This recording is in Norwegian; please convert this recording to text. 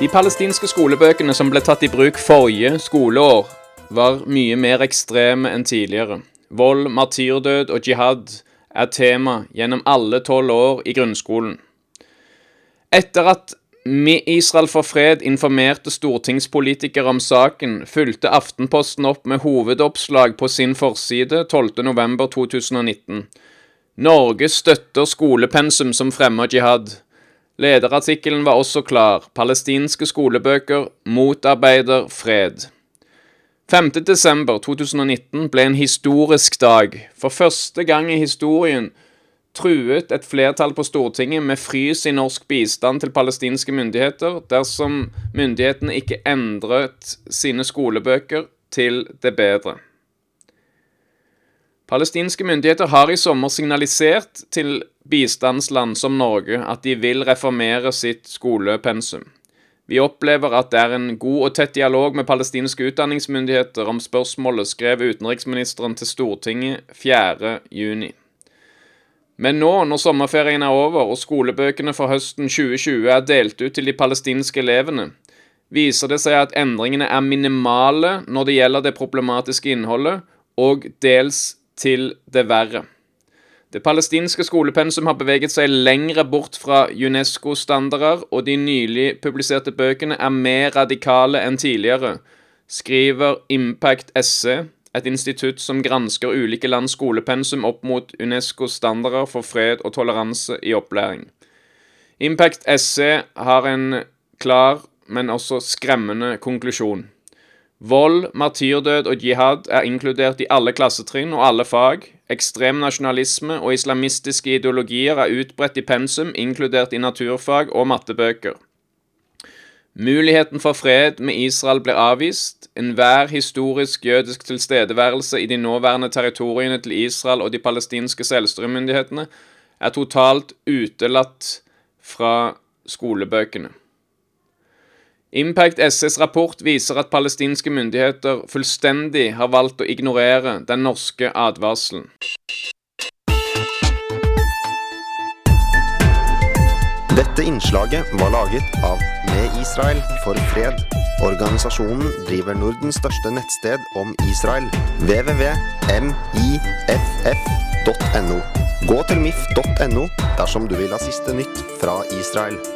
De palestinske skolebøkene som ble tatt i bruk forrige skoleår, var mye mer ekstreme enn tidligere. Vold, martyrdød og jihad er tema gjennom alle tolv år i grunnskolen. Etter at Israel for fred informerte stortingspolitikere om saken, fulgte Aftenposten opp med hovedoppslag på sin forside 12.11.2019. Norge støtter skolepensum som fremmer jihad. Lederartikkelen var også klar. Palestinske skolebøker motarbeider fred. 5.12.2019 ble en historisk dag. For første gang i historien truet et flertall på Stortinget med frys i norsk bistand til palestinske myndigheter dersom myndighetene ikke endret sine skolebøker til det bedre. Palestinske myndigheter har i sommer signalisert til bistandsland som Norge at de vil reformere sitt skolepensum. Vi opplever at det er en god og tett dialog med palestinske utdanningsmyndigheter om spørsmålet, skrev utenriksministeren til Stortinget 4.6. Men nå, når sommerferien er over og skolebøkene for høsten 2020 er delt ut til de palestinske elevene, viser det seg at endringene er minimale når det gjelder det problematiske innholdet, og dels til det verre. Det palestinske skolepensum har beveget seg lengre bort fra UNESCO-standarder, og de nylig publiserte bøkene er mer radikale enn tidligere, skriver Impact SE, et institutt som gransker ulike lands skolepensum opp mot UNESCOs standarder for fred og toleranse i opplæring. Impact SE har en klar, men også skremmende konklusjon. Vold, martyrdød og jihad er inkludert i alle klassetrinn og alle fag. Ekstrem nasjonalisme og islamistiske ideologier er utbredt i pensum, inkludert i naturfag og mattebøker. Muligheten for fred med Israel blir avvist. Enhver historisk jødisk tilstedeværelse i de nåværende territoriene til Israel og de palestinske selvstyremyndighetene er totalt utelatt fra skolebøkene. Impact SS rapport viser at palestinske myndigheter fullstendig har valgt å ignorere den norske advarselen. Dette innslaget var laget av Med Israel for fred. Organisasjonen driver Nordens største nettsted om Israel, www.miff.no. Gå til mif.no dersom du vil ha siste nytt fra Israel.